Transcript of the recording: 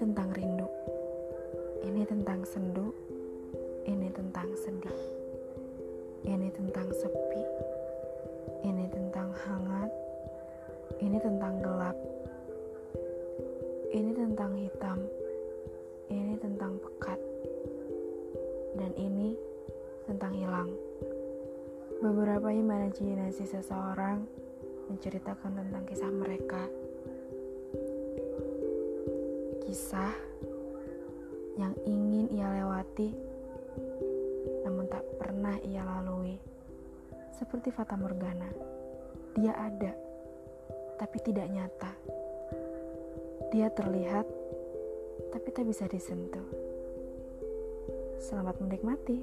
tentang rindu. Ini tentang sendu. Ini tentang sedih. Ini tentang sepi. Ini tentang hangat. Ini tentang gelap. Ini tentang hitam. Ini tentang pekat. Dan ini tentang hilang. Beberapa imajinasi seseorang menceritakan tentang kisah mereka. Kisah yang ingin ia lewati, namun tak pernah ia lalui. Seperti Fata Morgana, dia ada, tapi tidak nyata. Dia terlihat, tapi tak bisa disentuh. Selamat menikmati.